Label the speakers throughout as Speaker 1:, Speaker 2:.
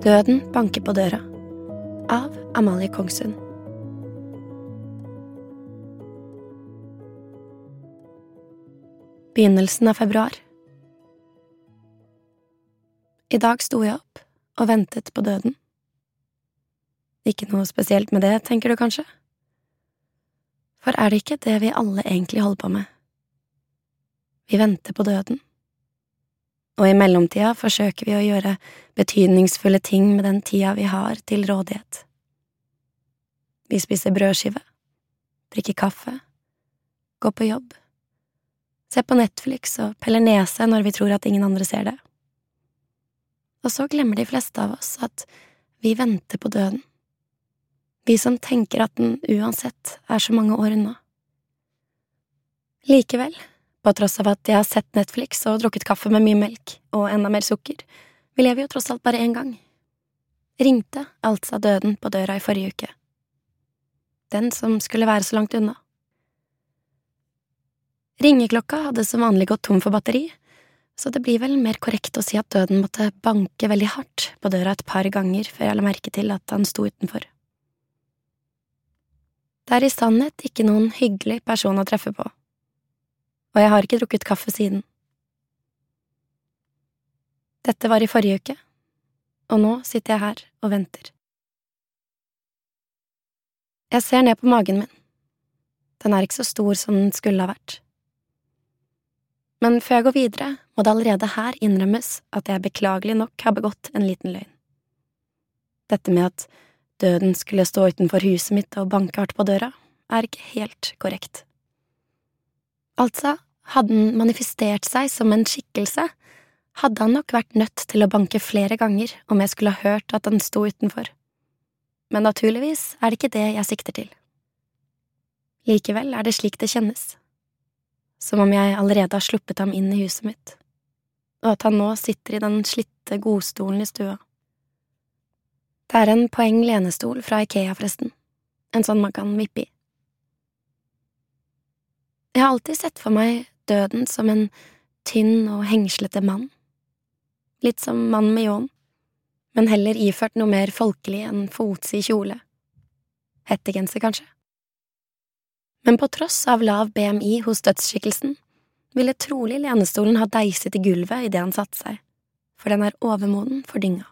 Speaker 1: Døden banker på døra av Amalie Kongsund. Begynnelsen av februar. I dag sto jeg opp og ventet på døden. Ikke noe spesielt med det, tenker du kanskje? For er det ikke det vi alle egentlig holder på med? Vi venter på døden. Og i mellomtida forsøker vi å gjøre betydningsfulle ting med den tida vi har til rådighet. Vi spiser brødskive, drikker kaffe, går på jobb, ser på Netflix og peller nese når vi tror at ingen andre ser det. Og så glemmer de fleste av oss at vi venter på døden, vi som tenker at den uansett er så mange år unna. Likevel, på tross av at jeg har sett Netflix og drukket kaffe med mye melk og enda mer sukker, vi lever jo tross alt bare én gang. Ringte altså døden på døra i forrige uke. Den som skulle være så langt unna. Ringeklokka hadde som vanlig gått tom for batteri, så det blir vel mer korrekt å si at døden måtte banke veldig hardt på døra et par ganger før jeg la merke til at han sto utenfor. Det er i sannhet ikke noen hyggelig person å treffe på, og jeg har ikke drukket kaffe siden. Dette var i forrige uke, og nå sitter jeg her og venter. Jeg ser ned på magen min. Den er ikke så stor som den skulle ha vært. Men før jeg går videre, må det allerede her innrømmes at jeg beklagelig nok har begått en liten løgn. Dette med at døden skulle stå utenfor huset mitt og banke hardt på døra, er ikke helt korrekt. Altså, hadde han manifestert seg som en skikkelse, hadde han nok vært nødt til å banke flere ganger om jeg skulle ha hørt at han sto utenfor. Men naturligvis er det ikke det jeg sikter til. Likevel er det slik det kjennes som om jeg allerede har sluppet ham inn i huset mitt, og at han nå sitter i den slitte godstolen i stua. Det er en poeng lenestol fra Ikea, forresten, en sånn man kan vippe i. Jeg har alltid sett for meg døden som en tynn og hengslete mann, litt som mannen med ljåen, men heller iført noe mer folkelig enn fotsid kjole. Hettegenser, kanskje? men på tross av lav BMI hos dødsskikkelsen ville trolig lenestolen ha deiset i gulvet idet han satte seg, for den er overmoden for dynga.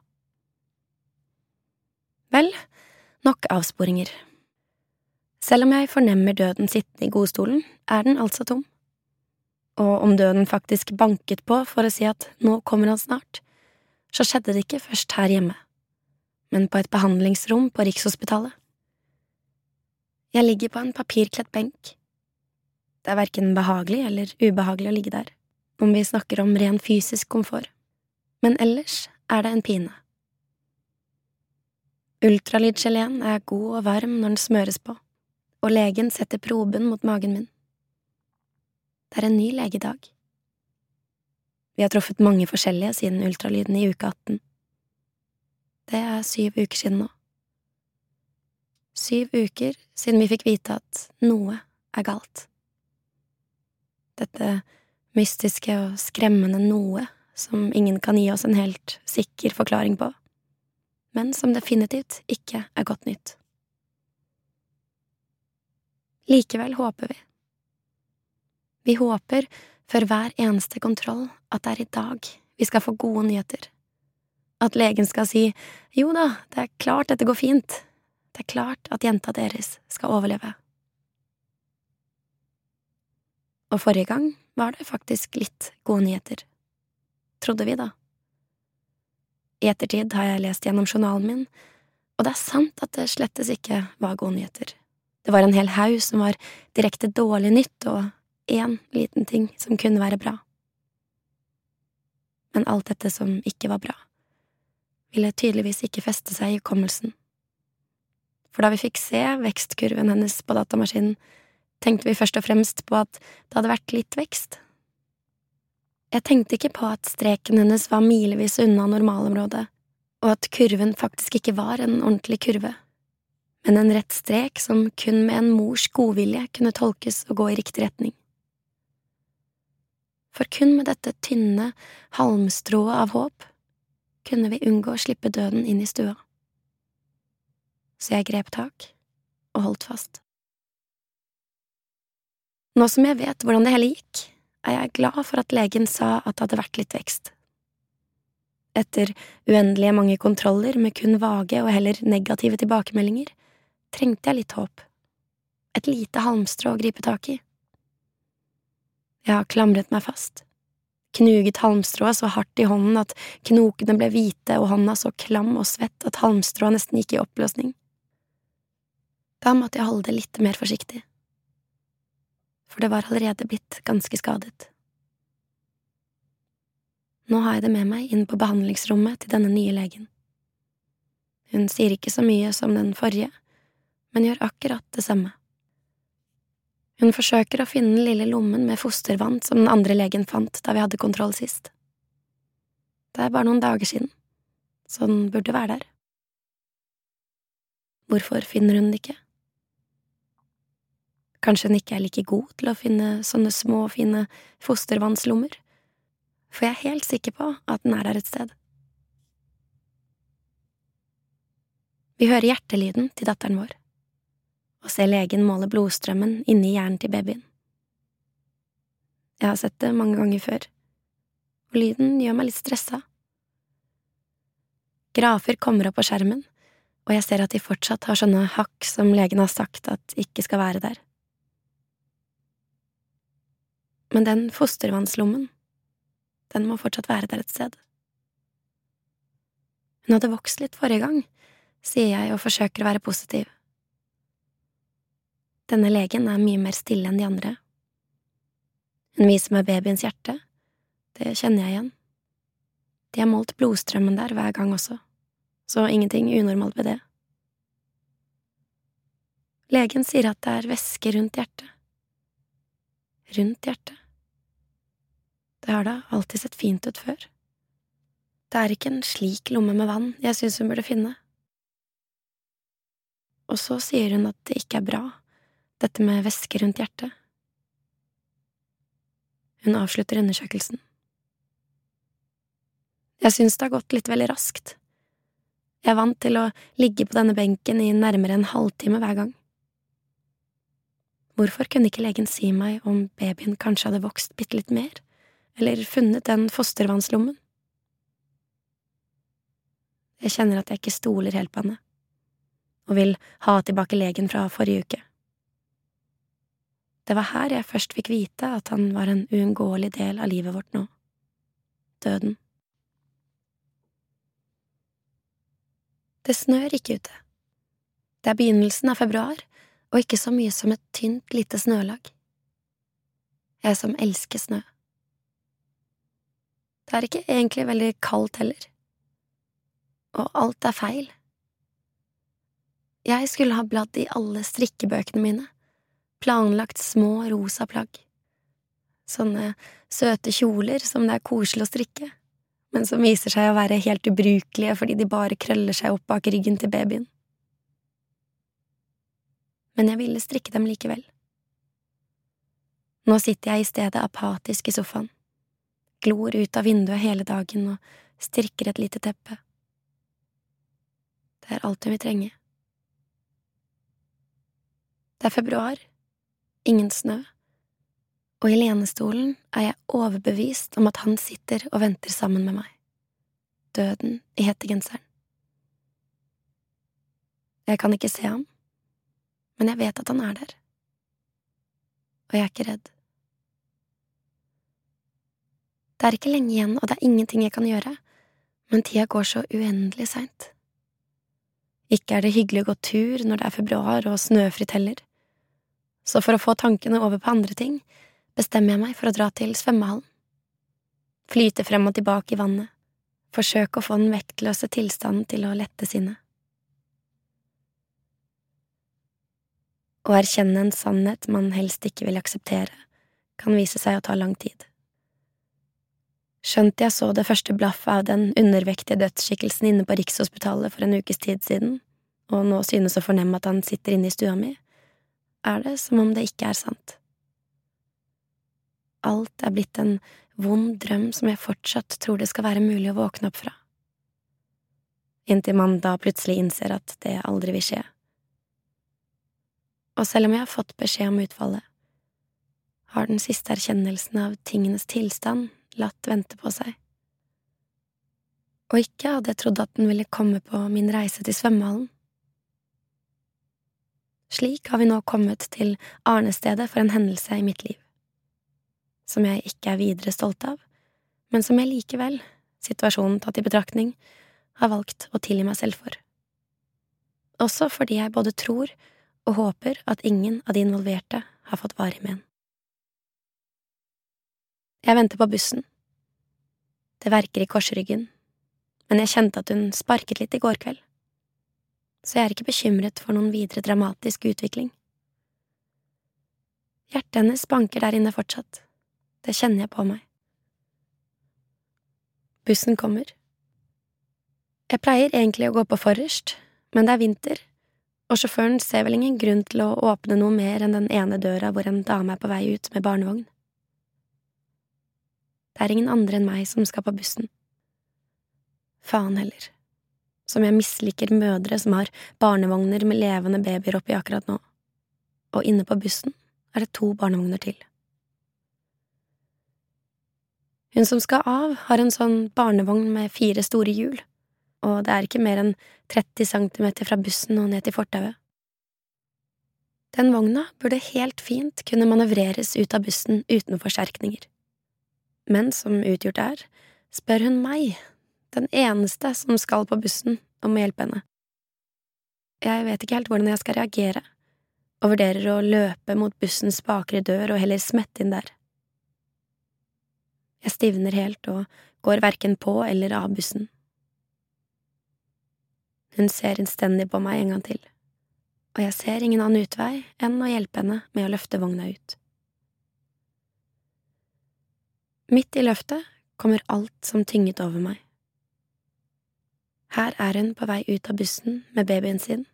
Speaker 1: Vel, nok avsporinger. Selv om jeg fornemmer døden sittende i godstolen, er den altså tom. Og om døden faktisk banket på for å si at nå kommer han snart, så skjedde det ikke først her hjemme, men på et behandlingsrom på Rikshospitalet. Jeg ligger på en papirkledt benk. Det er verken behagelig eller ubehagelig å ligge der, om vi snakker om ren fysisk komfort, men ellers er det en pine. Ultralydgeleen er god og varm når den smøres på, og legen setter proben mot magen min. Det er en ny legedag. Vi har truffet mange forskjellige siden ultralyden i uke 18. Det er syv uker siden nå. Syv uker siden vi fikk vite at noe er galt. Dette mystiske og skremmende noe som ingen kan gi oss en helt sikker forklaring på, men som definitivt ikke er godt nytt. Likevel håper vi. Vi håper for hver eneste kontroll at det er i dag vi skal få gode nyheter. At legen skal si jo da, det er klart dette går fint, det er klart at jenta deres skal overleve. Og forrige gang var det faktisk litt gode nyheter. Trodde vi, da. I ettertid har jeg lest gjennom journalen min, og det er sant at det slettes ikke var gode nyheter. Det var en hel haug som var direkte dårlig nytt, og én liten ting som kunne være bra. Men alt dette som ikke var bra, ville tydeligvis ikke feste seg i hukommelsen for da vi fikk se vekstkurven hennes på datamaskinen, tenkte vi først og fremst på at det hadde vært litt vekst. Jeg tenkte ikke på at streken hennes var milevis unna normalområdet, og at kurven faktisk ikke var en ordentlig kurve, men en rett strek som kun med en mors godvilje kunne tolkes å gå i riktig retning. For kun med dette tynne halmstrået av håp kunne vi unngå å slippe døden inn i stua. Så jeg grep tak og holdt fast. Nå som jeg vet hvordan det hele gikk, er jeg glad for at legen sa at det hadde vært litt vekst. Etter uendelige mange kontroller med kun vage og heller negative tilbakemeldinger, trengte jeg litt håp. Et lite halmstrå å gripe tak i. Jeg har klamret meg fast, knuget halmstrået så hardt i hånden at knokene ble hvite og hånda så klam og svett at halmstrået nesten gikk i oppløsning. Da måtte jeg holde det litt mer forsiktig, for det var allerede blitt ganske skadet. Nå har jeg det med meg inn på behandlingsrommet til denne nye legen. Hun sier ikke så mye som den forrige, men gjør akkurat det samme. Hun forsøker å finne den lille lommen med fostervann som den andre legen fant da vi hadde kontroll sist. Det er bare noen dager siden, så den burde være der. Hvorfor finner hun den ikke? Kanskje hun ikke er like god til å finne sånne små, fine fostervannslommer? for jeg er helt sikker på at den er der et sted. Vi hører hjertelyden til datteren vår, og ser legen måle blodstrømmen inni hjernen til babyen. Jeg har sett det mange ganger før, og lyden gjør meg litt stressa. Grafer kommer opp på skjermen, og jeg ser at de fortsatt har sånne hakk som legen har sagt at ikke skal være der. Men den fostervannslommen, den må fortsatt være der et sted. Hun hadde vokst litt forrige gang, sier jeg og forsøker å være positiv. Denne legen er mye mer stille enn de andre. Hun viser meg babyens hjerte, det kjenner jeg igjen. De har målt blodstrømmen der hver gang også, så ingenting unormalt ved det. Legen sier at det er væske rundt hjertet. Rundt hjertet. Det har da alltid sett fint ut før. Det er ikke en slik lomme med vann jeg synes hun burde finne. Og så sier hun at det ikke er bra, dette med væske rundt hjertet. Hun avslutter undersøkelsen. Jeg synes det har gått litt veldig raskt. Jeg er vant til å ligge på denne benken i nærmere en halvtime hver gang. Hvorfor kunne ikke legen si meg om babyen kanskje hadde vokst bitte litt mer? eller funnet den fostervannslommen. Jeg kjenner at jeg ikke stoler helt på henne, og vil ha tilbake legen fra forrige uke. Det var her jeg først fikk vite at han var en uunngåelig del av livet vårt nå. Døden. Det snør ikke ute. Det er begynnelsen av februar, og ikke så mye som et tynt, lite snølag. Jeg som elsker snø. Det er ikke egentlig veldig kaldt heller. Og alt er feil. Jeg skulle ha bladd i alle strikkebøkene mine, planlagt små rosa plagg. Sånne søte kjoler som det er koselig å strikke, men som viser seg å være helt ubrukelige fordi de bare krøller seg opp bak ryggen til babyen. Men jeg ville strikke dem likevel. Nå sitter jeg i stedet apatisk i sofaen glor ut av vinduet hele dagen og strikker et lite teppe. Det er alt hun vil trenge. Det er februar, ingen snø, og i lenestolen er jeg overbevist om at han sitter og venter sammen med meg, døden i hettegenseren. Jeg kan ikke se ham, men jeg vet at han er der, og jeg er ikke redd. Det er ikke lenge igjen, og det er ingenting jeg kan gjøre, men tida går så uendelig seint. Ikke er det hyggelig å gå tur når det er februar og snøfritt heller, så for å få tankene over på andre ting, bestemmer jeg meg for å dra til svømmehallen. Flyte frem og tilbake i vannet, forsøke å få den vektløse tilstanden til å lette sinnet. Å erkjenne en sannhet man helst ikke vil akseptere, kan vise seg å ta lang tid. Skjønt jeg så det første blaffet av den undervektige dødsskikkelsen inne på Rikshospitalet for en ukes tid siden, og nå synes å fornemme at han sitter inne i stua mi, er det som om det ikke er sant. Alt er blitt en vond drøm som jeg fortsatt tror det skal være mulig å våkne opp fra. Inntil man da plutselig innser at det aldri vil skje. Og selv om jeg har fått beskjed om utfallet, har den siste erkjennelsen av tingenes tilstand latt vente på seg. Og ikke hadde jeg trodd at den ville komme på min reise til svømmehallen. Slik har vi nå kommet til arnestedet for en hendelse i mitt liv som jeg ikke er videre stolt av, men som jeg likevel, situasjonen tatt i betraktning, har valgt å tilgi meg selv for. Også fordi jeg både tror og håper at ingen av de involverte har fått varig men. Jeg venter på bussen. Det verker i korsryggen, men jeg kjente at hun sparket litt i går kveld, så jeg er ikke bekymret for noen videre dramatisk utvikling. Hjertet hennes banker der inne fortsatt, det kjenner jeg på meg. Bussen kommer. Jeg pleier egentlig å gå på forrest, men det er vinter, og sjåføren ser vel ingen grunn til å åpne noe mer enn den ene døra hvor en dame er på vei ut med barnevogn. Det er ingen andre enn meg som skal på bussen. Faen heller, som jeg misliker mødre som har barnevogner med levende babyer oppi akkurat nå, og inne på bussen er det to barnevogner til. Hun som skal av, har en sånn barnevogn med fire store hjul, og det er ikke mer enn 30 centimeter fra bussen og ned til fortauet. Den vogna burde helt fint kunne manøvreres ut av bussen uten forsterkninger. Men som utgjort er, spør hun meg, den eneste som skal på bussen, om å hjelpe henne. Jeg vet ikke helt hvordan jeg skal reagere, og vurderer å løpe mot bussens bakre dør og heller smette inn der. Jeg stivner helt og går verken på eller av bussen. Hun ser innstendig på meg en gang til, og jeg ser ingen annen utvei enn å hjelpe henne med å løfte vogna ut. Midt i løftet kommer alt som tynget over meg. Her er hun på vei ut av bussen med babyen sin,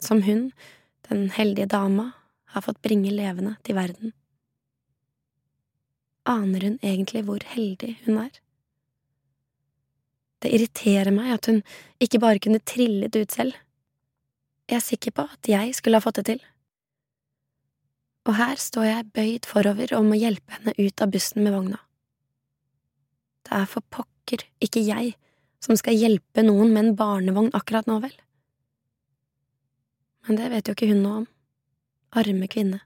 Speaker 1: som hun, den heldige dama, har fått bringe levende til verden aner hun egentlig hvor heldig hun er? Det irriterer meg at hun ikke bare kunne trillet ut selv. Jeg er sikker på at jeg skulle ha fått det til. Og her står jeg bøyd forover om å hjelpe henne ut av bussen med vogna. Det er for pokker ikke jeg som skal hjelpe noen med en barnevogn akkurat nå, vel? Men det vet jo ikke hun noe om. Arme kvinne.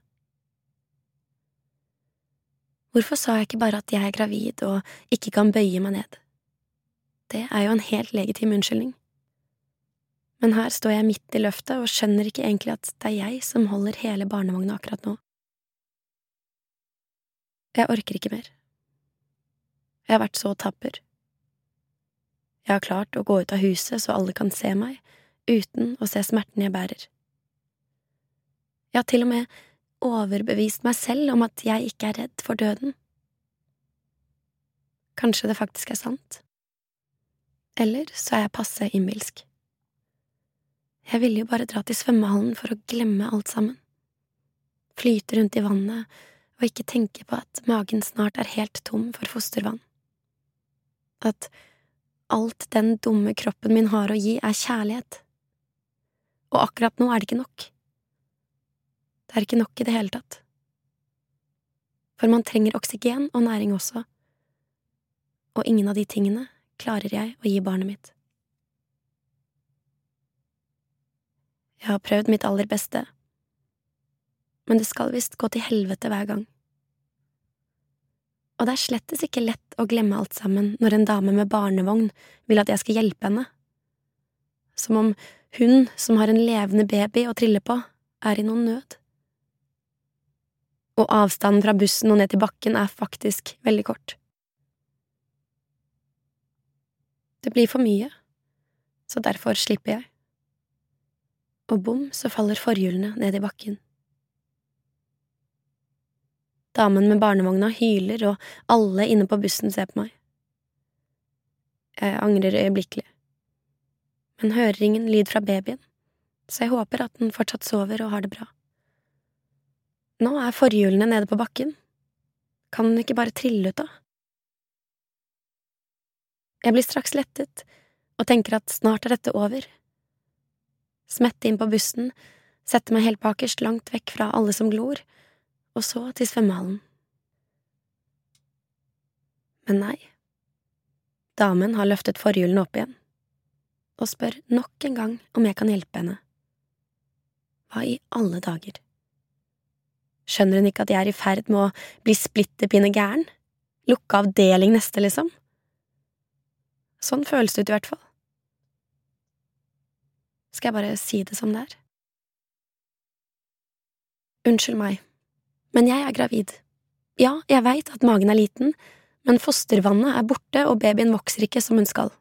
Speaker 1: Hvorfor sa jeg ikke bare at jeg er gravid og ikke kan bøye meg ned? Det er jo en helt legitim unnskyldning. Men her står jeg midt i løftet og skjønner ikke egentlig at det er jeg som holder hele barnevogna akkurat nå. Jeg orker ikke mer. Jeg har vært så tapper. Jeg har klart å gå ut av huset så alle kan se meg, uten å se smerten jeg bærer. Jeg har til og med overbevist meg selv om at jeg ikke er redd for døden. Kanskje det faktisk er sant? Eller så er jeg passe innbilsk. Jeg ville jo bare dra til svømmehallen for å glemme alt sammen. Flyte rundt i vannet og ikke tenke på at magen snart er helt tom for fostervann. At alt den dumme kroppen min har å gi, er kjærlighet. Og akkurat nå er det ikke nok. Det er ikke nok i det hele tatt. For man trenger oksygen og næring også, og ingen av de tingene klarer jeg å gi barnet mitt. Jeg har prøvd mitt aller beste, men det skal visst gå til helvete hver gang. Og det er slettes ikke lett å glemme alt sammen når en dame med barnevogn vil at jeg skal hjelpe henne. Som om hun som har en levende baby å trille på, er i noen nød og avstanden fra bussen og ned til bakken er faktisk veldig kort. Det blir for mye, så derfor slipper jeg. Og bom, så faller forhjulene ned i bakken. Damen med barnevogna hyler, og alle inne på bussen ser på meg. Jeg angrer øyeblikkelig, men hører ingen lyd fra babyen, så jeg håper at den fortsatt sover og har det bra. Nå er forhjulene nede på bakken. Kan den ikke bare trille ut, da? Jeg blir straks lettet og tenker at snart er dette over. Smette inn på bussen, sette meg helt bakerst, langt vekk fra alle som glor, og så til svømmehallen. Men nei. Damen har løftet forhjulene opp igjen, og spør nok en gang om jeg kan hjelpe henne. Hva i alle dager? Skjønner hun ikke at jeg er i ferd med å bli splitter pine gæren? Lukke avdeling neste, liksom? Sånn føles det ut, i hvert fall. Skal jeg bare si det som det er? Unnskyld meg, men jeg er gravid. Ja, jeg veit at magen er liten, men fostervannet er borte og babyen vokser ikke som hun skal.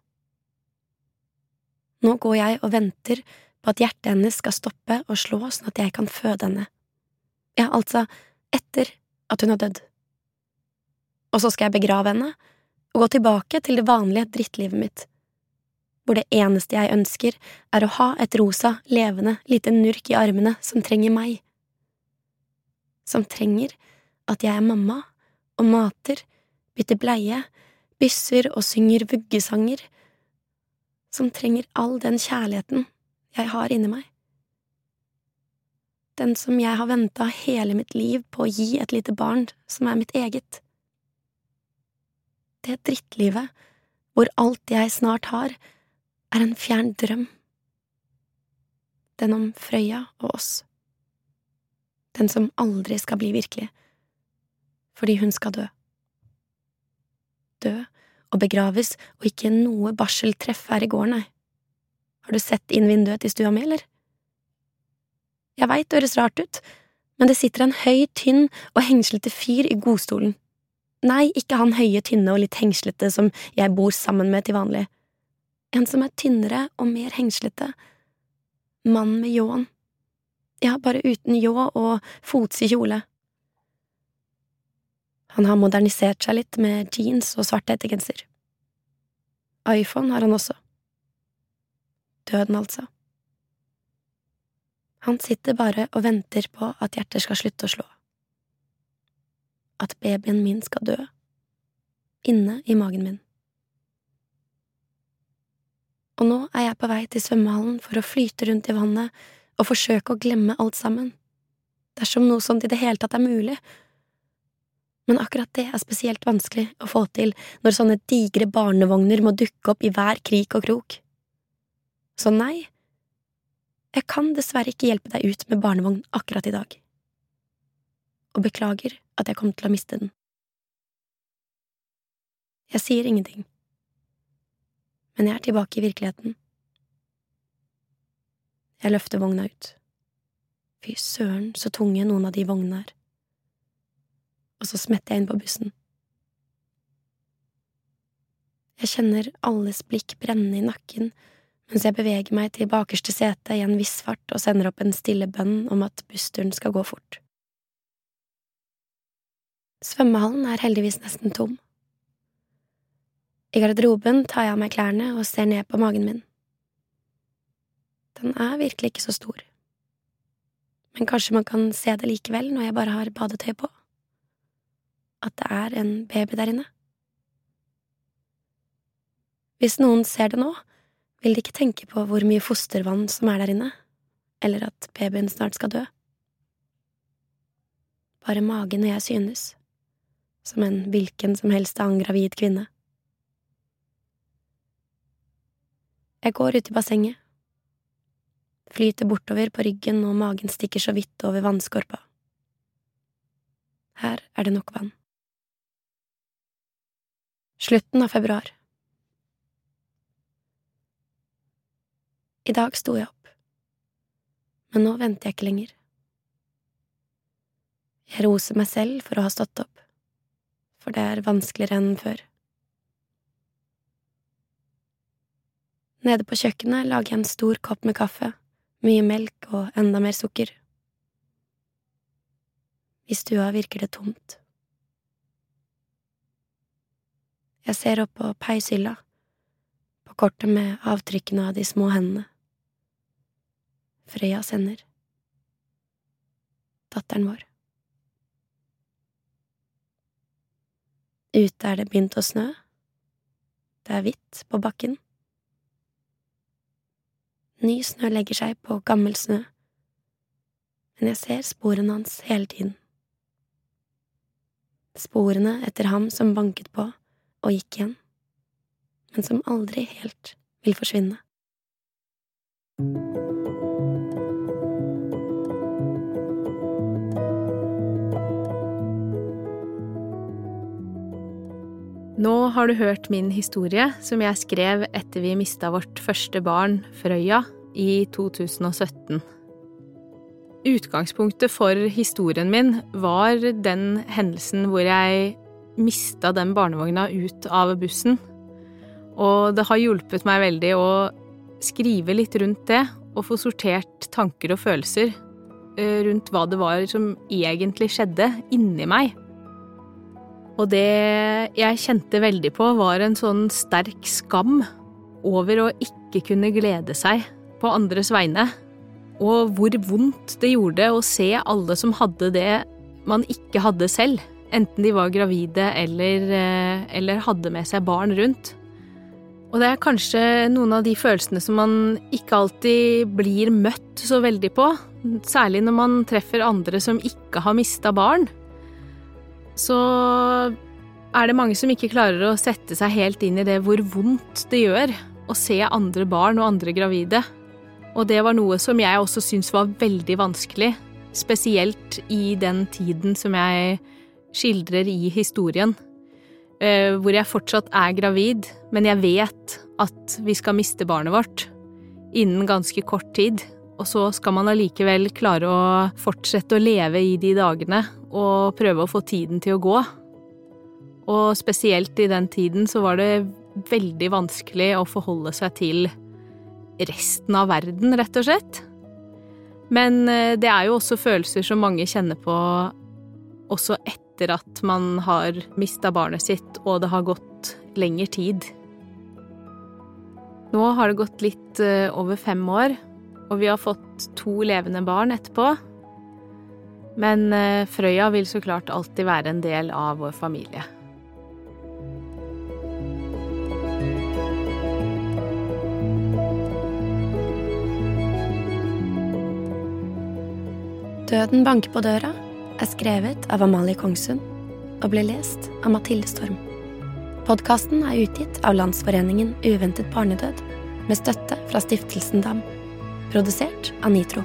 Speaker 1: Nå går jeg og venter på at hjertet hennes skal stoppe og slå sånn at jeg kan føde henne. Ja, altså, etter at hun har dødd. Og så skal jeg begrave henne og gå tilbake til det vanlige drittlivet mitt, hvor det eneste jeg ønsker, er å ha et rosa, levende, lite nurk i armene som trenger meg. Som trenger at jeg er mamma og mater, bytter bleie, bysser og synger vuggesanger, som trenger all den kjærligheten jeg har inni meg den som jeg har venta hele mitt liv på å gi et lite barn som er mitt eget. Det drittlivet, hvor alt jeg snart har, er en fjern drøm. Den om Frøya og oss. Den som aldri skal bli virkelig, fordi hun skal dø. Dø og begraves og ikke noe barseltreff her i gården, nei. Har du sett inn vinduet til stua mi, eller? Jeg veit det høres rart ut, men det sitter en høy, tynn og hengslete fyr i godstolen. Nei, ikke han høye, tynne og litt hengslete som jeg bor sammen med til vanlig. En som er tynnere og mer hengslete. Mann med ljåen. Ja, bare uten ljå og fotsid kjole. Han har modernisert seg litt med jeans og svart hettegenser. iPhone har han også. Døden, altså. Han sitter bare og venter på at hjertet skal slutte å slå. At babyen min skal dø. Inne i magen min. Og nå er jeg på vei til svømmehallen for å flyte rundt i vannet og forsøke å glemme alt sammen, dersom noe sånt i det hele tatt er mulig. Men akkurat det er spesielt vanskelig å få til når sånne digre barnevogner må dukke opp i hver krik og krok. Så nei, jeg kan dessverre ikke hjelpe deg ut med barnevogn akkurat i dag, og beklager at jeg kom til å miste den. Jeg sier ingenting, men jeg er tilbake i virkeligheten. Jeg løfter vogna ut. Fy søren, så tunge noen av de vognene er. Og så smetter jeg inn på bussen. Jeg kjenner alles blikk brenne i nakken mens jeg beveger meg til bakerste sete i en viss fart og sender opp en stille bønn om at bussturen skal gå fort. Svømmehallen er heldigvis nesten tom. I garderoben tar jeg av meg klærne og ser ned på magen min. Den er virkelig ikke så stor, men kanskje man kan se det likevel når jeg bare har badetøy på, at det er en baby der inne. Hvis noen ser det nå, vil de ikke tenke på hvor mye fostervann som er der inne, eller at babyen snart skal dø. Bare magen og jeg synes, som en hvilken som helst annen gravid kvinne. Jeg går ut i bassenget, flyter bortover på ryggen og magen stikker så vidt over vannskorpa. Her er det nok vann. Slutten av februar. I dag sto jeg opp, men nå venter jeg ikke lenger. Jeg roser meg selv for å ha stått opp, for det er vanskeligere enn før. Nede på kjøkkenet lager jeg en stor kopp med kaffe, mye melk og enda mer sukker. I stua virker det tomt. Jeg ser opp på peishylla, på kortet med avtrykkene av de små hendene Frøya sender. Datteren vår. Ute er det begynt å snø. Det er hvitt på bakken. Ny snø legger seg på gammel snø, men jeg ser sporene hans hele tiden. Sporene etter ham som banket på og gikk igjen, men som aldri helt vil forsvinne.
Speaker 2: Nå har du hørt min historie, som jeg skrev etter vi mista vårt første barn, Frøya, i 2017. Utgangspunktet for historien min var den hendelsen hvor jeg mista den barnevogna ut av bussen. Og det har hjulpet meg veldig å skrive litt rundt det, og få sortert tanker og følelser eh, rundt hva det var som egentlig skjedde inni meg. Og det jeg kjente veldig på, var en sånn sterk skam over å ikke kunne glede seg på andres vegne. Og hvor vondt det gjorde å se alle som hadde det man ikke hadde selv. Enten de var gravide eller, eh, eller hadde med seg barn rundt. Og det er kanskje noen av de følelsene som man ikke alltid blir møtt så veldig på. Særlig når man treffer andre som ikke har mista barn så er det mange som ikke klarer å sette seg helt inn i det hvor vondt det gjør å se andre barn og andre gravide. Og det var noe som jeg også syntes var veldig vanskelig, spesielt i den tiden som jeg skildrer i historien, eh, hvor jeg fortsatt er gravid, men jeg vet at vi skal miste barnet vårt innen ganske kort tid, og så skal man allikevel klare å fortsette å leve i de dagene og prøve å få tiden til å gå. Og spesielt i den tiden så var det veldig vanskelig å forholde seg til resten av verden, rett og slett. Men eh, det er jo også følelser som mange kjenner på også etter at man har mista barnet sitt og det har gått lengre tid. Nå har det gått litt eh, over fem år, og vi har fått to levende barn etterpå. Men eh, Frøya vil så klart alltid være en del av vår familie.
Speaker 1: Døden banker på døra er skrevet av Amalie Kongsund og ble lest av Mathilde Storm. Podkasten er utgitt av Landsforeningen uventet barnedød med støtte fra Stiftelsen DAM. Produsert av Nitro.